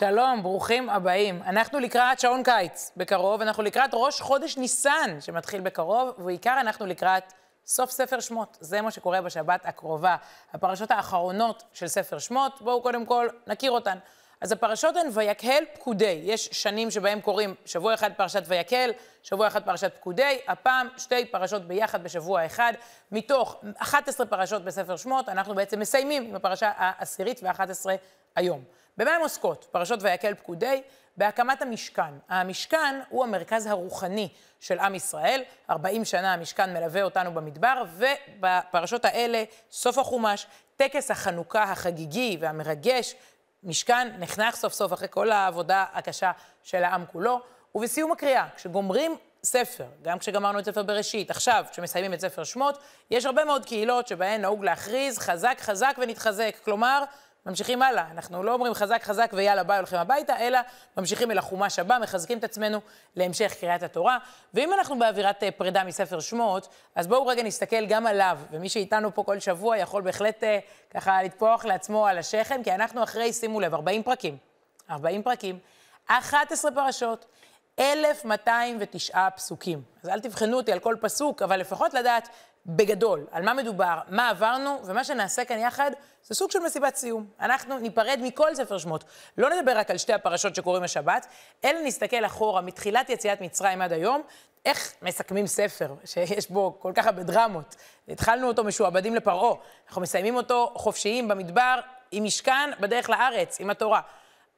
שלום, ברוכים הבאים. אנחנו לקראת שעון קיץ בקרוב, אנחנו לקראת ראש חודש ניסן שמתחיל בקרוב, ובעיקר אנחנו לקראת סוף ספר שמות. זה מה שקורה בשבת הקרובה. הפרשות האחרונות של ספר שמות, בואו קודם כל נכיר אותן. אז הפרשות הן ויקהל פקודי. יש שנים שבהם קוראים שבוע אחד פרשת ויקהל, שבוע אחד פרשת פקודי, הפעם שתי פרשות ביחד בשבוע אחד. מתוך 11 פרשות בספר שמות, אנחנו בעצם מסיימים עם הפרשה העשירית והאחת עשרה היום. במה הן עוסקות? פרשות ויקהל פקודי, בהקמת המשכן. המשכן הוא המרכז הרוחני של עם ישראל. 40 שנה המשכן מלווה אותנו במדבר, ובפרשות האלה, סוף החומש, טקס החנוכה החגיגי והמרגש, משכן נחנך סוף סוף אחרי כל העבודה הקשה של העם כולו. ובסיום הקריאה, כשגומרים ספר, גם כשגמרנו את ספר בראשית, עכשיו, כשמסיימים את ספר שמות, יש הרבה מאוד קהילות שבהן נהוג להכריז חזק חזק ונתחזק. כלומר, ממשיכים הלאה. אנחנו לא אומרים חזק חזק ויאללה ביי הולכים הביתה, אלא ממשיכים אל החומש הבא, מחזקים את עצמנו להמשך קריאת התורה. ואם אנחנו באווירת אה, פרידה מספר שמות, אז בואו רגע נסתכל גם עליו. ומי שאיתנו פה כל שבוע יכול בהחלט אה, ככה לטפוח לעצמו על השכם, כי אנחנו אחרי, שימו לב, 40 פרקים. 40 פרקים, 11 פרשות. 1,209 פסוקים. אז אל תבחנו אותי על כל פסוק, אבל לפחות לדעת בגדול על מה מדובר, מה עברנו, ומה שנעשה כאן יחד זה סוג של מסיבת סיום. אנחנו ניפרד מכל ספר שמות. לא נדבר רק על שתי הפרשות שקוראים השבת, אלא נסתכל אחורה מתחילת יציאת מצרים עד היום, איך מסכמים ספר שיש בו כל כך הרבה דרמות. התחלנו אותו משועבדים לפרעה, אנחנו מסיימים אותו חופשיים במדבר, עם משכן בדרך לארץ, עם התורה.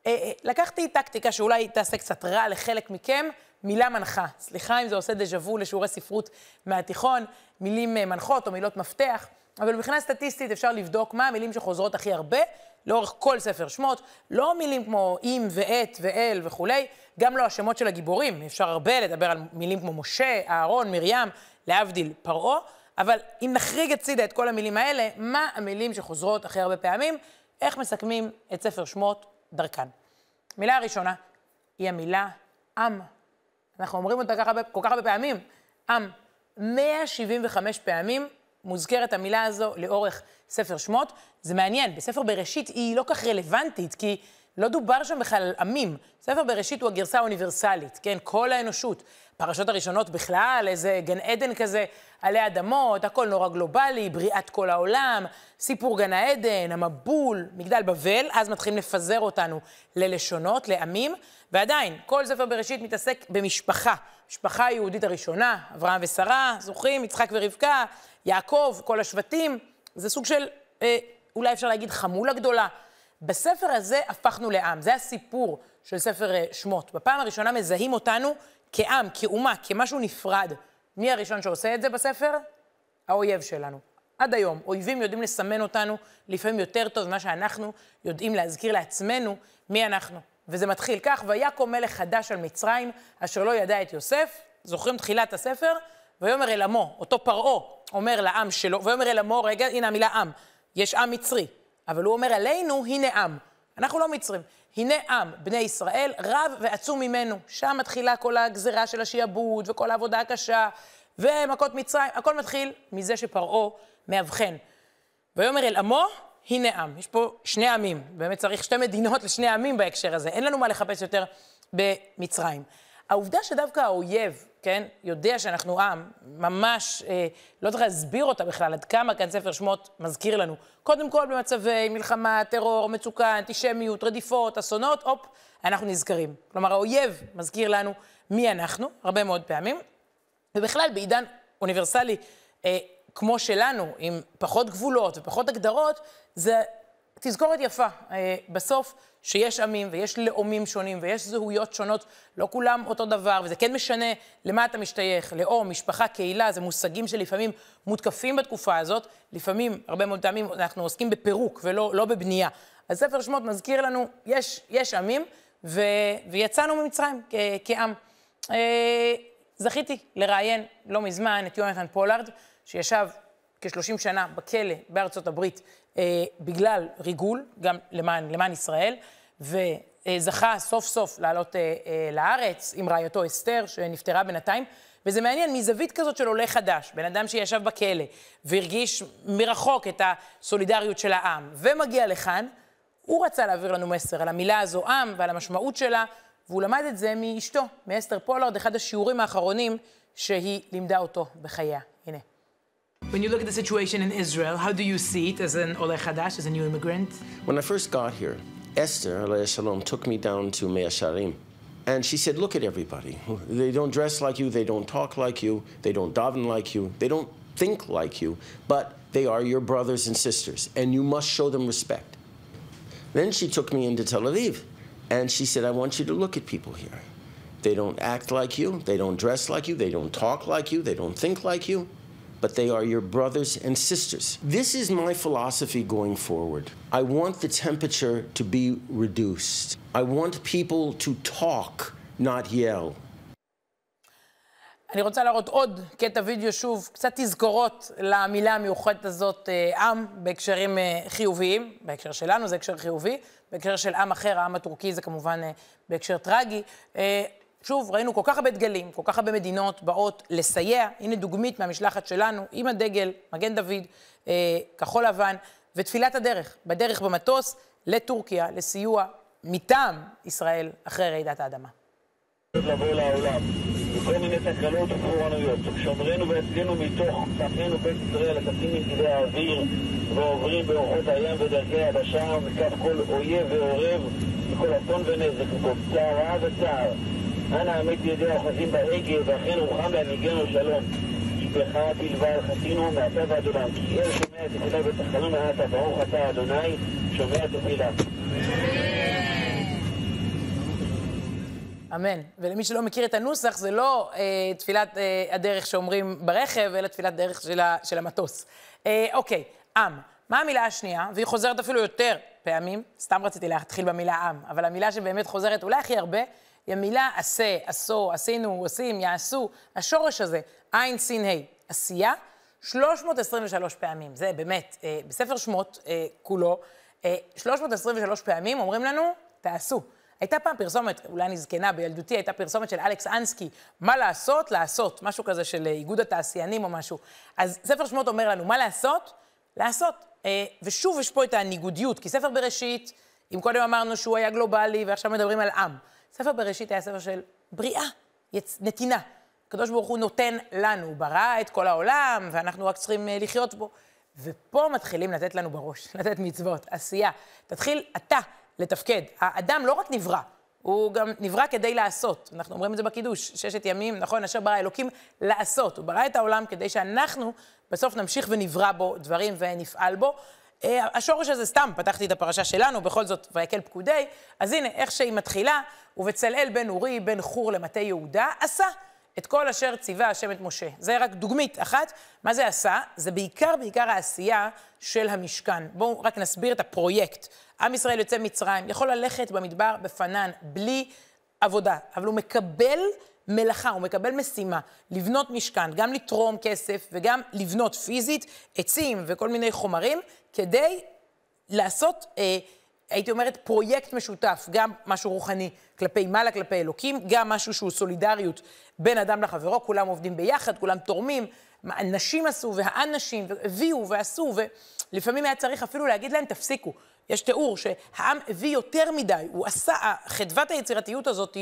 אה, אה, לקחתי טקטיקה שאולי תעשה קצת רע לחלק מכם, מילה מנחה. סליחה אם זה עושה דז'ה וו לשיעורי ספרות מהתיכון, מילים אה, מנחות או מילות מפתח, אבל מבחינה סטטיסטית אפשר לבדוק מה המילים שחוזרות הכי הרבה לאורך כל ספר שמות, לא מילים כמו אם ואת ואל וכולי, גם לא השמות של הגיבורים, אפשר הרבה לדבר על מילים כמו משה, אהרון, מרים, להבדיל, פרעה, אבל אם נחריג הצידה את כל המילים האלה, מה המילים שחוזרות הכי הרבה פעמים, איך מסכמים את ספר שמות דרכן. המילה הראשונה היא המילה עם. אנחנו אומרים אותה כל כך הרבה פעמים, עם. 175 פעמים מוזכרת המילה הזו לאורך ספר שמות. זה מעניין, בספר בראשית היא לא כך רלוונטית, כי לא דובר שם בכלל על עמים. ספר בראשית הוא הגרסה האוניברסלית, כן? כל האנושות. הפרשות הראשונות בכלל, איזה גן עדן כזה עלי אדמות, הכל נורא גלובלי, בריאת כל העולם, סיפור גן העדן, המבול, מגדל בבל, אז מתחילים לפזר אותנו ללשונות, לעמים, ועדיין, כל ספר בראשית מתעסק במשפחה. משפחה היהודית הראשונה, אברהם ושרה, זוכרים? יצחק ורבקה, יעקב, כל השבטים. זה סוג של, אה, אולי אפשר להגיד, חמולה גדולה. בספר הזה הפכנו לעם, זה הסיפור של ספר אה, שמות. בפעם הראשונה מזהים אותנו כעם, כאומה, כמשהו נפרד. מי הראשון שעושה את זה בספר? האויב שלנו. עד היום, אויבים יודעים לסמן אותנו לפעמים יותר טוב ממה שאנחנו יודעים להזכיר לעצמנו מי אנחנו. וזה מתחיל כך, ויקום מלך חדש על מצרים, אשר לא ידע את יוסף, זוכרים תחילת הספר? ויאמר אל עמו, אותו פרעה אומר לעם שלו, ויאמר אל עמו, רגע, הנה המילה עם, יש עם מצרי, אבל הוא אומר עלינו, הנה עם. אנחנו לא מצרים. הנה עם, בני ישראל, רב ועצום ממנו. שם מתחילה כל הגזרה של השיעבוד, וכל העבודה הקשה, ומכות מצרים, הכל מתחיל מזה שפרעה מאבחן. ויאמר אל עמו, הנה עם. יש פה שני עמים, באמת צריך שתי מדינות לשני עמים בהקשר הזה. אין לנו מה לחפש יותר במצרים. העובדה שדווקא האויב, כן, יודע שאנחנו עם, ממש, אה, לא צריך להסביר אותה בכלל, עד כמה כאן ספר שמות מזכיר לנו. קודם כל במצבי מלחמה, טרור, מצוקה, אנטישמיות, רדיפות, אסונות, הופ, אנחנו נזכרים. כלומר, האויב מזכיר לנו מי אנחנו, הרבה מאוד פעמים, ובכלל, בעידן אוניברסלי אה, כמו שלנו, עם פחות גבולות ופחות הגדרות, זה תזכורת יפה. אה, בסוף, שיש עמים ויש לאומים שונים ויש זהויות שונות, לא כולם אותו דבר, וזה כן משנה למה אתה משתייך, לאום, משפחה, קהילה, זה מושגים שלפעמים מותקפים בתקופה הזאת, לפעמים, הרבה מאוד פעמים, אנחנו עוסקים בפירוק ולא לא בבנייה. אז ספר שמות מזכיר לנו, יש, יש עמים, ו, ויצאנו ממצרים כ, כעם. אה, זכיתי לראיין לא מזמן את יונתן פולארד, שישב כ-30 שנה בכלא בארצות הברית אה, בגלל ריגול, גם למען, למען ישראל, וזכה סוף סוף לעלות אה, אה, לארץ עם רעייתו אסתר, שנפטרה בינתיים. וזה מעניין, מזווית כזאת של עולה חדש, בן אדם שישב בכלא והרגיש מרחוק את הסולידריות של העם, ומגיע לכאן, הוא רצה להעביר לנו מסר על המילה הזו עם ועל המשמעות שלה, והוא למד את זה מאשתו, מאסתר פולארד, אחד השיעורים האחרונים שהיא לימדה אותו בחייה. When you look at the situation in Israel, how do you see it as an Oleh Hadash, as a new immigrant? When I first got here, Esther, Shalom, took me down to Mea Sharim. And she said, look at everybody. They don't dress like you, they don't talk like you, they don't daven like you, they don't think like you, but they are your brothers and sisters, and you must show them respect. Then she took me into Tel Aviv, and she said, I want you to look at people here. They don't act like you, they don't dress like you, they don't talk like you, they don't think like you. But they are your brothers and sisters. This is my philosophy going forward. I want the temperature to be reduced. I want people to talk, not yell. אני רוצה להראות עוד קטע וידאו, שוב, קצת תזכורות למילה המיוחדת הזאת, עם, בהקשרים חיוביים. בהקשר שלנו זה הקשר חיובי, בהקשר של עם אחר, העם הטורקי זה כמובן בהקשר טרגי. שוב, ראינו כל כך הרבה דגלים, כל כך הרבה מדינות באות לסייע. הנה דוגמית מהמשלחת שלנו, עם הדגל, מגן דוד, אה, כחול לבן, ותפילת הדרך, בדרך במטוס לטורקיה, לסיוע מטעם ישראל אחרי רעידת האדמה. לבוא מיני תקלות ופורענויות. שומרנו והצלינו מתוך תחנו בית ישראל, הטסים מנתיבי האוויר, ועוברים באורחות הים ודרכי היבשה, וכך כל אויב ועורב, וכל אסון ונזק, וכל צער רע וצער. אנא עמית ידי האוחזים בהגה, ואכן רוחם להנהיגנו שלום. שפך בלבד חסינו מעתה ועד עולם. כי אל שומע תפילה ותחנו מעתה, ברוך אתה אדוני, שומע תפילה. אמן. ולמי שלא מכיר את הנוסח, זה לא אה, תפילת אה, הדרך שאומרים ברכב, אלא תפילת דרך של, ה, של המטוס. אה, אוקיי, עם. מה המילה השנייה? והיא חוזרת אפילו יותר פעמים. סתם רציתי להתחיל במילה עם, אבל המילה שבאמת חוזרת אולי הכי הרבה, היא המילה עשה, עשו, עשינו, עושים, יעשו. השורש הזה, עין, סין, ה', עשייה, 323 פעמים. זה באמת, אה, בספר שמות אה, כולו, אה, 323 פעמים אומרים לנו, תעשו. הייתה פעם פרסומת, אולי אני זקנה בילדותי, הייתה פרסומת של אלכס אנסקי, מה לעשות? לעשות. משהו כזה של איגוד התעשיינים או משהו. אז ספר שמות אומר לנו, מה לעשות? לעשות. אה, ושוב, יש פה את הניגודיות, כי ספר בראשית, אם קודם אמרנו שהוא היה גלובלי ועכשיו מדברים על עם. ספר בראשית היה ספר של בריאה, יצ... נתינה. הקדוש ברוך הוא נותן לנו, הוא ברא את כל העולם, ואנחנו רק צריכים uh, לחיות בו. ופה מתחילים לתת לנו בראש, לתת מצוות, עשייה. תתחיל אתה לתפקד. האדם לא רק נברא, הוא גם נברא כדי לעשות. אנחנו אומרים את זה בקידוש, ששת ימים, נכון, אשר ברא אלוקים לעשות. הוא ברא את העולם כדי שאנחנו בסוף נמשיך ונברא בו דברים ונפעל בו. אה, השורש הזה סתם, פתחתי את הפרשה שלנו, בכל זאת, ויקל פקודי, אז הנה, איך שהיא מתחילה, ובצלאל בן אורי, בן חור למטה יהודה, עשה את כל אשר ציווה השם את משה. זה רק דוגמית אחת. מה זה עשה? זה בעיקר, בעיקר העשייה של המשכן. בואו רק נסביר את הפרויקט. עם ישראל יוצא מצרים, יכול ללכת במדבר בפנן, בלי עבודה, אבל הוא מקבל מלאכה, הוא מקבל משימה, לבנות משכן, גם לתרום כסף וגם לבנות פיזית עצים וכל מיני חומרים, כדי לעשות, אה, הייתי אומרת, פרויקט משותף, גם משהו רוחני כלפי מעלה, כלפי אלוקים, גם משהו שהוא סולידריות בין אדם לחברו, כולם עובדים ביחד, כולם תורמים, נשים עשו והאנשים, והביאו ועשו, ולפעמים היה צריך אפילו להגיד להם, תפסיקו. יש תיאור שהעם הביא יותר מדי, הוא עשה, חדוות היצירתיות הזאת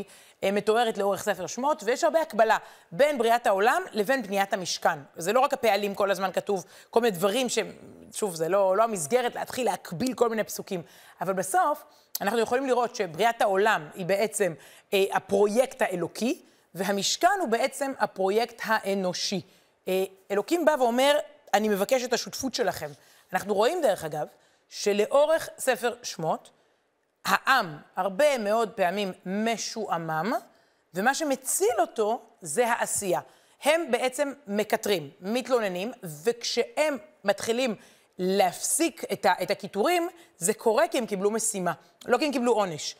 אה, מתוארת לאורך ספר שמות, ויש הרבה הקבלה בין בריאת העולם לבין בניית המשכן. זה לא רק הפעלים, כל הזמן כתוב כל מיני דברים שהם, שוב, זה לא, לא המסגרת להתחיל להקביל כל מיני פסוקים, אבל בסוף אנחנו יכולים לראות שבריאת העולם היא בעצם אה, הפרויקט האלוקי, והמשכן הוא בעצם הפרויקט האנושי. אה, אלוקים בא ואומר, אני מבקש את השותפות שלכם. אנחנו רואים, דרך אגב, שלאורך ספר שמות, העם הרבה מאוד פעמים משועמם, ומה שמציל אותו זה העשייה. הם בעצם מקטרים, מתלוננים, וכשהם מתחילים להפסיק את, ה- את הקיטורים, זה קורה כי הם קיבלו משימה, לא כי הם קיבלו עונש.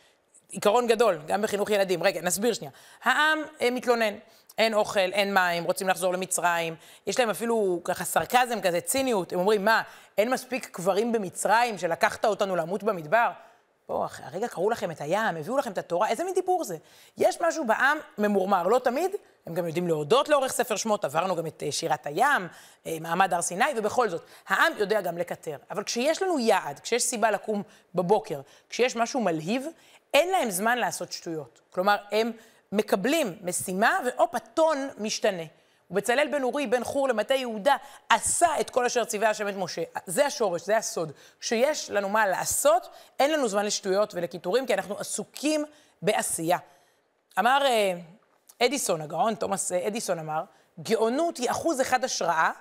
עיקרון גדול, גם בחינוך ילדים. רגע, נסביר שנייה. העם מתלונן. אין אוכל, אין מים, רוצים לחזור למצרים. יש להם אפילו ככה סרקזם כזה, ציניות. הם אומרים, מה, אין מספיק קברים במצרים שלקחת אותנו למות במדבר? בואו, הרגע קראו לכם את הים, הביאו לכם את התורה, איזה מין דיבור זה? יש משהו בעם ממורמר, לא תמיד, הם גם יודעים להודות לאורך ספר שמות, עברנו גם את אה, שירת הים, אה, מעמד הר סיני, ובכל זאת, העם יודע גם לקטר. אבל כשיש לנו יעד, כשיש סיבה לקום בבוקר, כשיש משהו מלהיב, אין להם זמן לעשות שטויות. כלומר, הם מקבלים משימה, והופ, הטון משתנה. ובצלאל בן אורי, בן חור למטה יהודה, עשה את כל אשר ציווה השם את משה. זה השורש, זה הסוד. כשיש לנו מה לעשות, אין לנו זמן לשטויות ולקיטורים, כי אנחנו עסוקים בעשייה. אמר אה, אדיסון, הגאון תומאס אה, אדיסון אמר, גאונות היא אחוז אחד השראה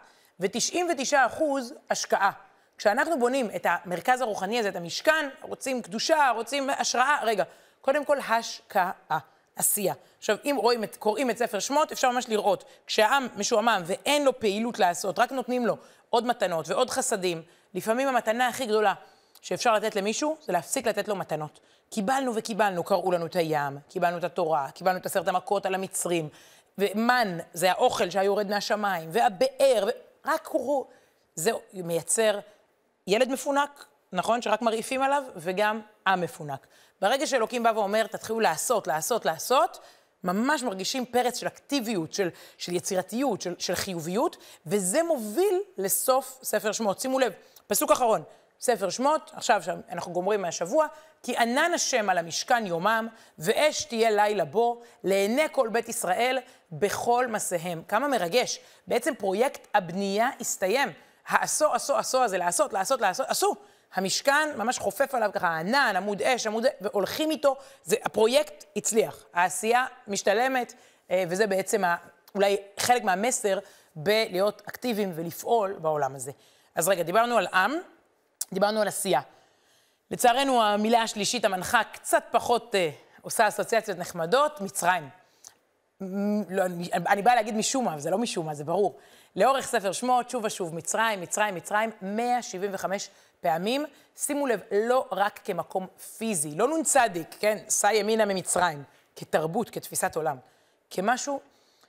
ו-99 אחוז השקעה. כשאנחנו בונים את המרכז הרוחני הזה, את המשכן, רוצים קדושה, רוצים השראה, רגע, קודם כל השקעה. עשייה. עכשיו, אם רואים את, קוראים את ספר שמות, אפשר ממש לראות, כשהעם משועמם ואין לו פעילות לעשות, רק נותנים לו עוד מתנות ועוד חסדים, לפעמים המתנה הכי גדולה שאפשר לתת למישהו, זה להפסיק לתת לו מתנות. קיבלנו וקיבלנו, קראו לנו את הים, קיבלנו את התורה, קיבלנו את עשרת המכות על המצרים, ומן, זה האוכל שהיה יורד מהשמיים, והבאר, ורק קורו. זה מייצר ילד מפונק, נכון? שרק מרעיפים עליו, וגם עם מפונק. ברגע שאלוקים בא ואומר, תתחילו לעשות, לעשות, לעשות, ממש מרגישים פרץ של אקטיביות, של, של יצירתיות, של, של חיוביות, וזה מוביל לסוף ספר שמות. שימו לב, פסוק אחרון, ספר שמות, עכשיו אנחנו גומרים מהשבוע, כי ענן השם על המשכן יומם, ואש תהיה לילה בו, לעיני כל בית ישראל, בכל מסיהם. כמה מרגש. בעצם פרויקט הבנייה הסתיים. העשו, עשו, עשו הזה, לעשות, לעשות, לעשות, עשו. המשכן ממש חופף עליו ככה ענן, עמוד אש, עמוד... והולכים איתו, זה, הפרויקט הצליח. העשייה משתלמת, אה, וזה בעצם ה, אולי חלק מהמסר בלהיות אקטיביים ולפעול בעולם הזה. אז רגע, דיברנו על עם, דיברנו על עשייה. לצערנו, המילה השלישית, המנחה, קצת פחות אה, עושה אסוציאציות נחמדות, מצרים. לא, אני, אני באה להגיד משום מה, אבל זה לא משום מה, זה ברור. לאורך ספר שמות, שוב ושוב, מצרים, מצרים, מצרים, 175 פעמים, שימו לב, לא רק כמקום פיזי, לא נ"צ, כן, סע ימינה ממצרים, כתרבות, כתפיסת עולם, כמשהו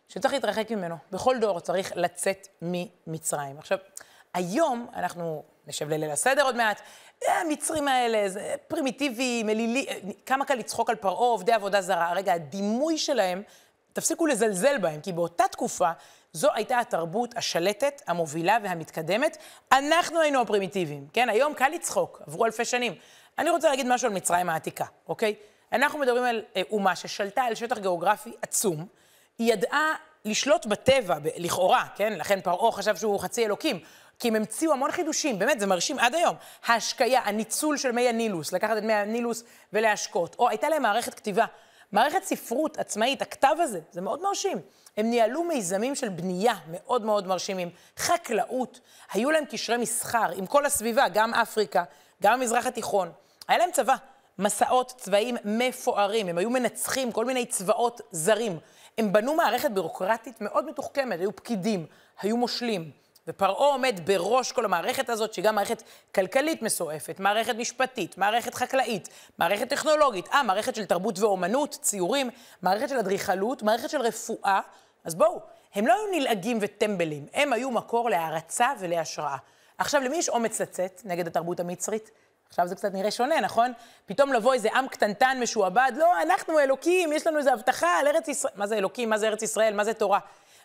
שצריך להתרחק ממנו. בכל דור צריך לצאת ממצרים. עכשיו, היום אנחנו נשב לליל הסדר עוד מעט, אה, המצרים האלה, זה פרימיטיבי, מלילי, כמה קל לצחוק על פרעה, עובדי עבודה זרה. רגע, הדימוי שלהם, תפסיקו לזלזל בהם, כי באותה תקופה זו הייתה התרבות השלטת, המובילה והמתקדמת. אנחנו היינו הפרימיטיביים, כן? היום קל לצחוק, עברו אלפי שנים. אני רוצה להגיד משהו על מצרים העתיקה, אוקיי? אנחנו מדברים על אה, אומה ששלטה על שטח גיאוגרפי עצום. היא ידעה לשלוט בטבע, ב- לכאורה, כן? לכן פרעה חשב שהוא חצי אלוקים. כי הם המציאו המון חידושים, באמת, זה מרשים עד היום. ההשקיה, הניצול של מי הנילוס, לקחת את מי הנילוס ולהשקות. או הייתה להם מערכת כתיבה. מערכת ספרות עצמאית, הכתב הזה, זה מאוד מרשים. הם ניהלו מיזמים של בנייה מאוד מאוד מרשימים, חקלאות, היו להם קשרי מסחר עם כל הסביבה, גם אפריקה, גם המזרח התיכון. היה להם צבא, מסעות צבאיים מפוארים, הם היו מנצחים כל מיני צבאות זרים. הם בנו מערכת בירוקרטית מאוד מתוחכמת, היו פקידים, היו מושלים. ופרעה עומד בראש כל המערכת הזאת, שהיא גם מערכת כלכלית מסועפת, מערכת משפטית, מערכת חקלאית, מערכת טכנולוגית, אה, מערכת של תרבות ואומנות, ציורים, מערכת של אדריכלות, מערכת של רפואה. אז בואו, הם לא היו נלעגים וטמבלים, הם היו מקור להערצה ולהשראה. עכשיו, למי יש אומץ לצאת נגד התרבות המצרית? עכשיו זה קצת נראה שונה, נכון? פתאום לבוא איזה עם קטנטן משועבד, לא, אנחנו אלוקים, יש לנו איזו הבטחה על ארץ ישראל. מה זה אלוקים? מה זה ארץ ישראל? מה זה תורה?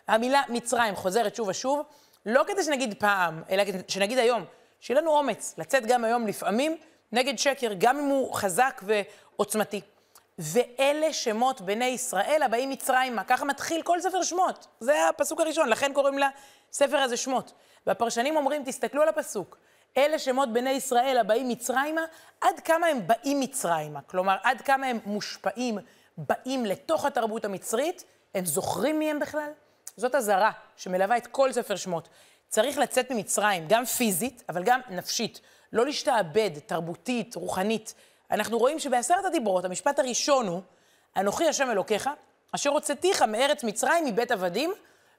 המילה מצרים חוזרת שוב ושוב. לא כדי שנגיד פעם, אלא כדי שנגיד היום, שיהיה לנו אומץ לצאת גם היום לפעמים נגד שקר, גם אם הוא חזק ועוצמתי. ואלה שמות בני ישראל הבאים מצרימה. ככה מתחיל כל ספר שמות. זה הפסוק הראשון, לכן קוראים לספר הזה שמות. והפרשנים אומרים, תסתכלו על הפסוק. אלה שמות בני ישראל הבאים מצרימה, עד כמה הם באים מצרימה. כלומר, עד כמה הם מושפעים, באים לתוך התרבות המצרית, הם זוכרים מי הם בכלל? זאת אזהרה שמלווה את כל ספר שמות. צריך לצאת ממצרים, גם פיזית, אבל גם נפשית. לא להשתעבד, תרבותית, רוחנית. אנחנו רואים שבעשרת הדיברות, המשפט הראשון הוא, אנוכי השם אלוקיך, אשר הוצאתיך מארץ מצרים, מבית עבדים,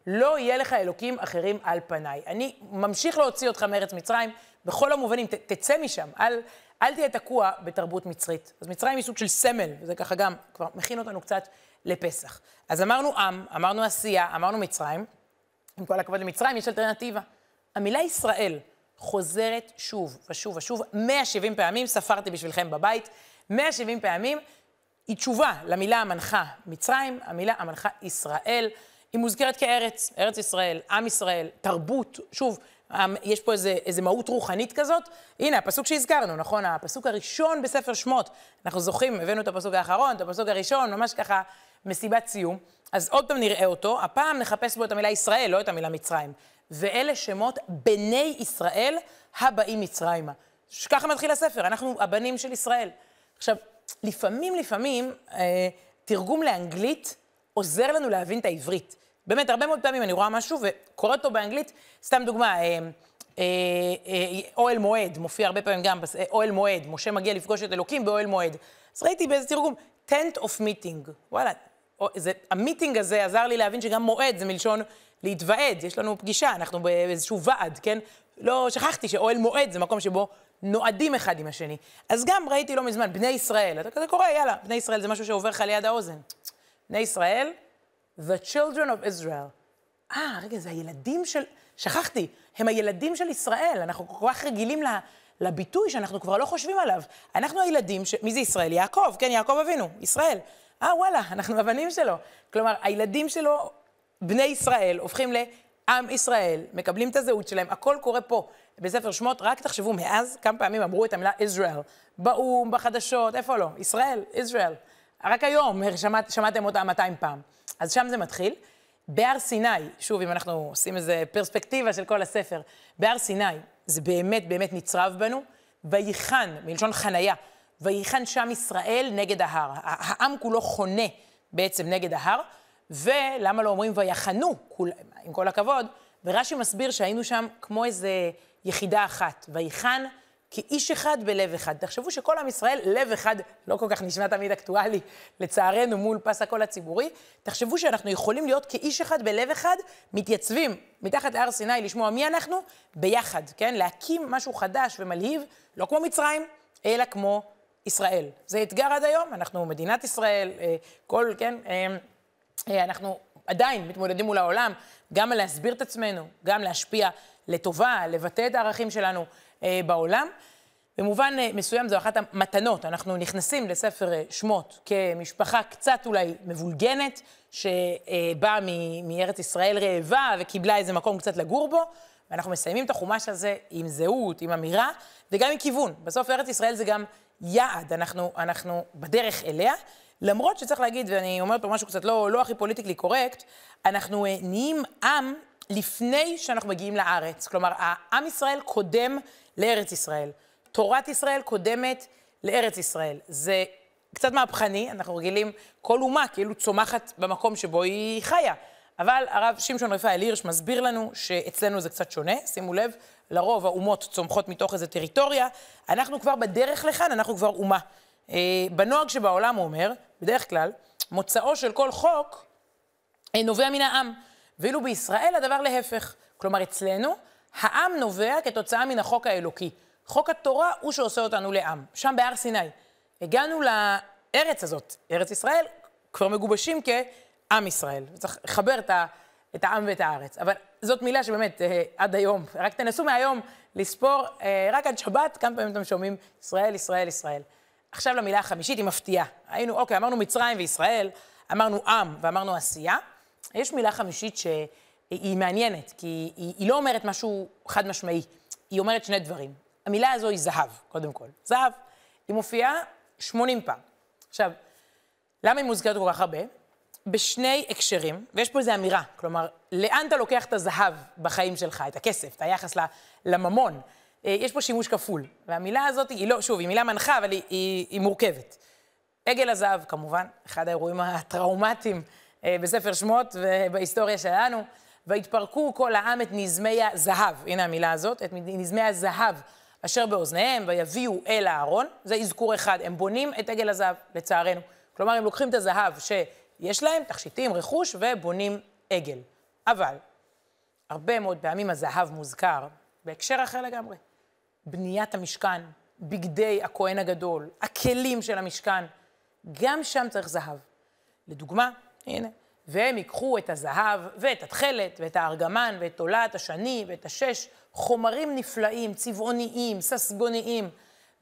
לא יהיה לך אלוקים אחרים על פניי. אני ממשיך להוציא אותך מארץ מצרים בכל המובנים, ת, תצא משם, אל, אל תהיה תקוע בתרבות מצרית. אז מצרים היא סוג של סמל, וזה ככה גם כבר מכין אותנו קצת לפסח. אז אמרנו עם, אמרנו עשייה, אמרנו מצרים. עם כל הכבוד למצרים, יש אלטרנטיבה. המילה ישראל חוזרת שוב ושוב ושוב, 170 פעמים, ספרתי בשבילכם בבית, 170 פעמים, היא תשובה למילה המנחה מצרים, המילה המנחה ישראל. היא מוזכרת כארץ, ארץ ישראל, עם ישראל, תרבות, שוב, יש פה איזה, איזה מהות רוחנית כזאת. הנה, הפסוק שהזכרנו, נכון? הפסוק הראשון בספר שמות. אנחנו זוכרים, הבאנו את הפסוק האחרון, את הפסוק הראשון, ממש ככה מסיבת סיום. אז עוד פעם נראה אותו, הפעם נחפש בו את המילה ישראל, לא את המילה מצרים. ואלה שמות בני ישראל הבאים מצרימה. ככה מתחיל הספר, אנחנו הבנים של ישראל. עכשיו, לפעמים, לפעמים, אה, תרגום לאנגלית עוזר לנו להבין את העברית. באמת, הרבה מאוד פעמים אני רואה משהו וקורא אותו באנגלית, סתם דוגמה, אה, אה, אה, אוהל מועד, מופיע הרבה פעמים גם, אה, אוהל מועד, משה מגיע לפגוש את אלוקים באוהל מועד. אז ראיתי באיזה תרגום, tent of meeting. וואלה, זה, המיטינג הזה עזר לי להבין שגם מועד זה מלשון להתוועד, יש לנו פגישה, אנחנו באיזשהו ועד, כן? לא, שכחתי שאוהל מועד זה מקום שבו נועדים אחד עם השני. אז גם ראיתי לא מזמן, בני ישראל, אתה כזה קורא, יאללה, בני ישראל זה משהו שעובר לך ליד האוזן. בני ישראל, The children of Israel. אה, רגע, זה הילדים של... שכחתי, הם הילדים של ישראל. אנחנו כל כך רגילים לביטוי שאנחנו כבר לא חושבים עליו. אנחנו הילדים, ש... מי זה ישראל? יעקב, כן, יעקב אבינו, ישראל. אה, וואלה, אנחנו הבנים שלו. כלומר, הילדים שלו, בני ישראל, הופכים לעם ישראל, מקבלים את הזהות שלהם, הכל קורה פה. בספר שמות, רק תחשבו, מאז כמה פעמים אמרו את המילה Israel. באו"ם, בחדשות, איפה לא? ישראל, Israel. רק היום שמעת, שמעתם אותה 200 פעם. אז שם זה מתחיל. בהר סיני, שוב, אם אנחנו עושים איזו פרספקטיבה של כל הספר, בהר סיני, זה באמת באמת נצרב בנו, ויחן, מלשון חנייה, ויחן שם ישראל נגד ההר. העם כולו חונה בעצם נגד ההר, ולמה לא אומרים ויחנו, עם כל הכבוד, ורש"י מסביר שהיינו שם כמו איזה יחידה אחת, ויחן כאיש אחד בלב אחד. תחשבו שכל עם ישראל, לב אחד, לא כל כך נשמע תמיד אקטואלי, לצערנו, מול פס הקול הציבורי. תחשבו שאנחנו יכולים להיות כאיש אחד בלב אחד, מתייצבים מתחת להר סיני לשמוע מי אנחנו, ביחד, כן? להקים משהו חדש ומלהיב, לא כמו מצרים, אלא כמו ישראל. זה אתגר עד היום, אנחנו מדינת ישראל, אה, כל, כן, אה, אה, אנחנו עדיין מתמודדים מול העולם, גם להסביר את עצמנו, גם להשפיע לטובה, לבטא את הערכים שלנו. בעולם. במובן מסוים זו אחת המתנות. אנחנו נכנסים לספר שמות כמשפחה קצת אולי מבולגנת, שבאה מארץ ישראל רעבה וקיבלה איזה מקום קצת לגור בו, ואנחנו מסיימים את החומש הזה עם זהות, עם אמירה, וגם עם כיוון. בסוף ארץ ישראל זה גם יעד, אנחנו, אנחנו בדרך אליה. למרות שצריך להגיד, ואני אומרת פה משהו קצת לא, לא הכי פוליטיקלי קורקט, אנחנו נהיים עם לפני שאנחנו מגיעים לארץ. כלומר, העם ישראל קודם לארץ ישראל. תורת ישראל קודמת לארץ ישראל. זה קצת מהפכני, אנחנו רגילים, כל אומה כאילו צומחת במקום שבו היא חיה. אבל הרב שמשון רפאל הירש מסביר לנו שאצלנו זה קצת שונה, שימו לב, לרוב האומות צומחות מתוך איזו טריטוריה, אנחנו כבר בדרך לכאן, אנחנו כבר אומה. אה, בנוהג שבעולם הוא אומר, בדרך כלל, מוצאו של כל חוק אה, נובע מן העם, ואילו בישראל הדבר להפך. כלומר, אצלנו העם נובע כתוצאה מן החוק האלוקי. חוק התורה הוא שעושה אותנו לעם, שם בהר סיני. הגענו לארץ הזאת, ארץ ישראל, כבר מגובשים כעם ישראל. צריך לחבר את, ה, את העם ואת הארץ. אבל זאת מילה שבאמת, אה, עד היום, רק תנסו מהיום לספור, אה, רק עד שבת, כמה פעמים אתם שומעים ישראל, ישראל, ישראל. עכשיו למילה החמישית, היא מפתיעה. היינו, אוקיי, אמרנו מצרים וישראל, אמרנו עם ואמרנו עשייה. יש מילה חמישית ש... היא מעניינת, כי היא, היא לא אומרת משהו חד משמעי, היא אומרת שני דברים. המילה הזו היא זהב, קודם כל. זהב, היא מופיעה 80 פעם. עכשיו, למה היא מוזכרת כל כך הרבה? בשני הקשרים, ויש פה איזו אמירה, כלומר, לאן אתה לוקח את הזהב בחיים שלך, את הכסף, את היחס לממון? אה, יש פה שימוש כפול, והמילה הזאת היא לא, שוב, היא מילה מנחה, אבל היא, היא, היא מורכבת. עגל הזהב, כמובן, אחד האירועים הטראומטיים אה, בספר שמות ובהיסטוריה שלנו. ויתפרקו כל העם את נזמי הזהב, הנה המילה הזאת, את נזמי הזהב אשר באוזניהם, ויביאו אל הארון, זה אזכור אחד, הם בונים את עגל הזהב, לצערנו. כלומר, הם לוקחים את הזהב שיש להם, תכשיטים, רכוש, ובונים עגל. אבל, הרבה מאוד פעמים הזהב מוזכר בהקשר אחר לגמרי. בניית המשכן, בגדי הכהן הגדול, הכלים של המשכן, גם שם צריך זהב. לדוגמה, הנה, והם ייקחו את הזהב ואת התכלת ואת הארגמן ואת תולעת השני ואת השש חומרים נפלאים, צבעוניים, ססגוניים.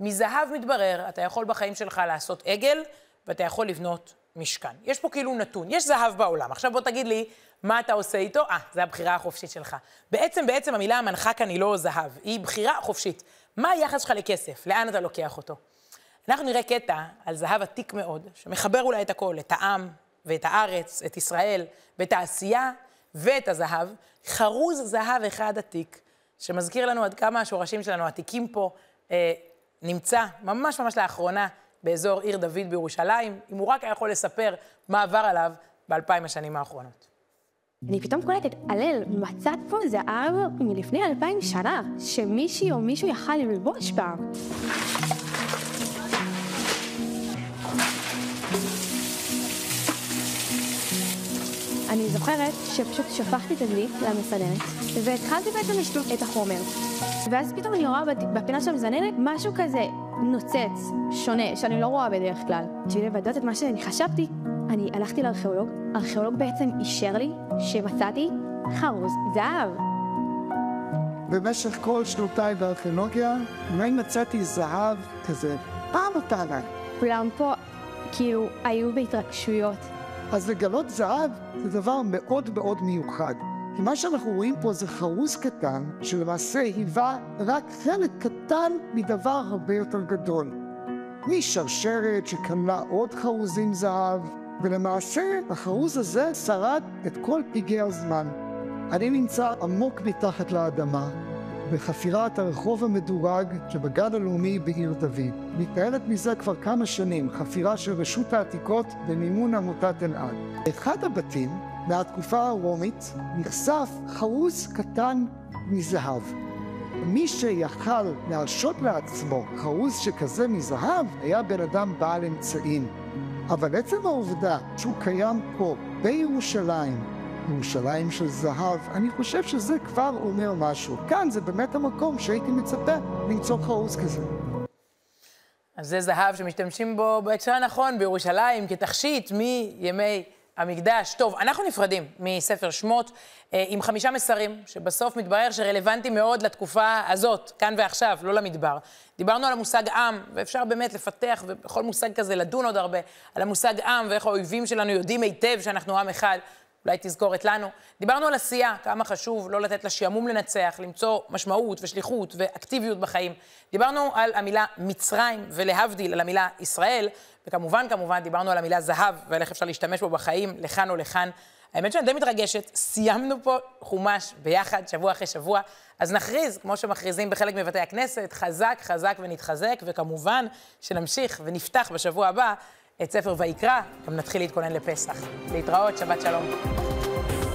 מזהב מתברר, אתה יכול בחיים שלך לעשות עגל, ואתה יכול לבנות משכן. יש פה כאילו נתון, יש זהב בעולם. עכשיו בוא תגיד לי, מה אתה עושה איתו? אה, זו הבחירה החופשית שלך. בעצם, בעצם המילה המנחה כאן היא לא זהב, היא בחירה חופשית. מה היחס שלך לכסף? לאן אתה לוקח אותו? אנחנו נראה קטע על זהב עתיק מאוד, שמחבר אולי את הכל, את העם ואת הארץ, את ישראל, ואת העשייה ואת הזהב. חרוז זהב אחד עתיק, שמזכיר לנו עד כמה השורשים שלנו עתיקים פה, אה, נמצא ממש ממש לאחרונה באזור עיר דוד בירושלים, אם הוא רק היה יכול לספר מה עבר עליו באלפיים השנים האחרונות. אני פתאום קולטת, הלל, מצאת פה זהב מלפני אלפיים שנה, שמישהי או מישהו יכל ללבוש פעם. אני זוכרת שפשוט שפכתי את הדלי למסננת, והתחלתי בעצם לשתות את החומר. ואז פתאום אני רואה בפינה של המזננת משהו כזה נוצץ, שונה, שאני לא רואה בדרך כלל. בשביל לוודאות את מה שאני חשבתי, אני הלכתי לארכיאולוג, הארכיאולוג בעצם אישר לי שמצאתי חרוז זהב. במשך כל שנותיי בארכיאולוגיה, אולי מצאתי זהב כזה פעם או פעמיים. כולם פה כאילו היו בהתרגשויות. אז לגלות זהב זה דבר מאוד מאוד מיוחד. כי מה שאנחנו רואים פה זה חרוז קטן, שלמעשה היווה רק חלק קטן מדבר הרבה יותר גדול. משרשרת שכללה עוד חרוזים זהב, ולמעשה החרוז הזה שרד את כל פגעי הזמן. אני נמצא עמוק מתחת לאדמה, בחפירת הרחוב המדורג שבגן הלאומי בעיר דוד. מתנהלת מזה כבר כמה שנים חפירה של רשות העתיקות במימון עמותת אלעד. באחד הבתים מהתקופה הרומית נחשף חרוז קטן מזהב. מי שיכל להרשות לעצמו חרוז שכזה מזהב היה בן אדם בעל אמצעים. אבל עצם העובדה שהוא קיים פה, בירושלים, ירושלים של זהב, אני חושב שזה כבר אומר משהו. כאן זה באמת המקום שהייתי מצפה למצוא חרוז כזה. אז זה זהב שמשתמשים בו בהקשר הנכון בירושלים כתכשיט מימי המקדש. טוב, אנחנו נפרדים מספר שמות אה, עם חמישה מסרים, שבסוף מתברר שרלוונטיים מאוד לתקופה הזאת, כאן ועכשיו, לא למדבר. דיברנו על המושג עם, ואפשר באמת לפתח, ובכל מושג כזה לדון עוד הרבה, על המושג עם ואיך האויבים שלנו יודעים היטב שאנחנו עם אחד. אולי תזכורת לנו. דיברנו על עשייה, כמה חשוב לא לתת לשעמום לנצח, למצוא משמעות ושליחות ואקטיביות בחיים. דיברנו על המילה מצרים, ולהבדיל, על המילה ישראל, וכמובן, כמובן, דיברנו על המילה זהב, ועל איך אפשר להשתמש בו בחיים, לכאן או לכאן. האמת שאני די מתרגשת, סיימנו פה חומש ביחד, שבוע אחרי שבוע, אז נכריז, כמו שמכריזים בחלק מבתי הכנסת, חזק, חזק ונתחזק, וכמובן שנמשיך ונפתח בשבוע הבא את ספר ויקרא, גם נתחיל להתכונן לפסח. להתראות, שבת שלום.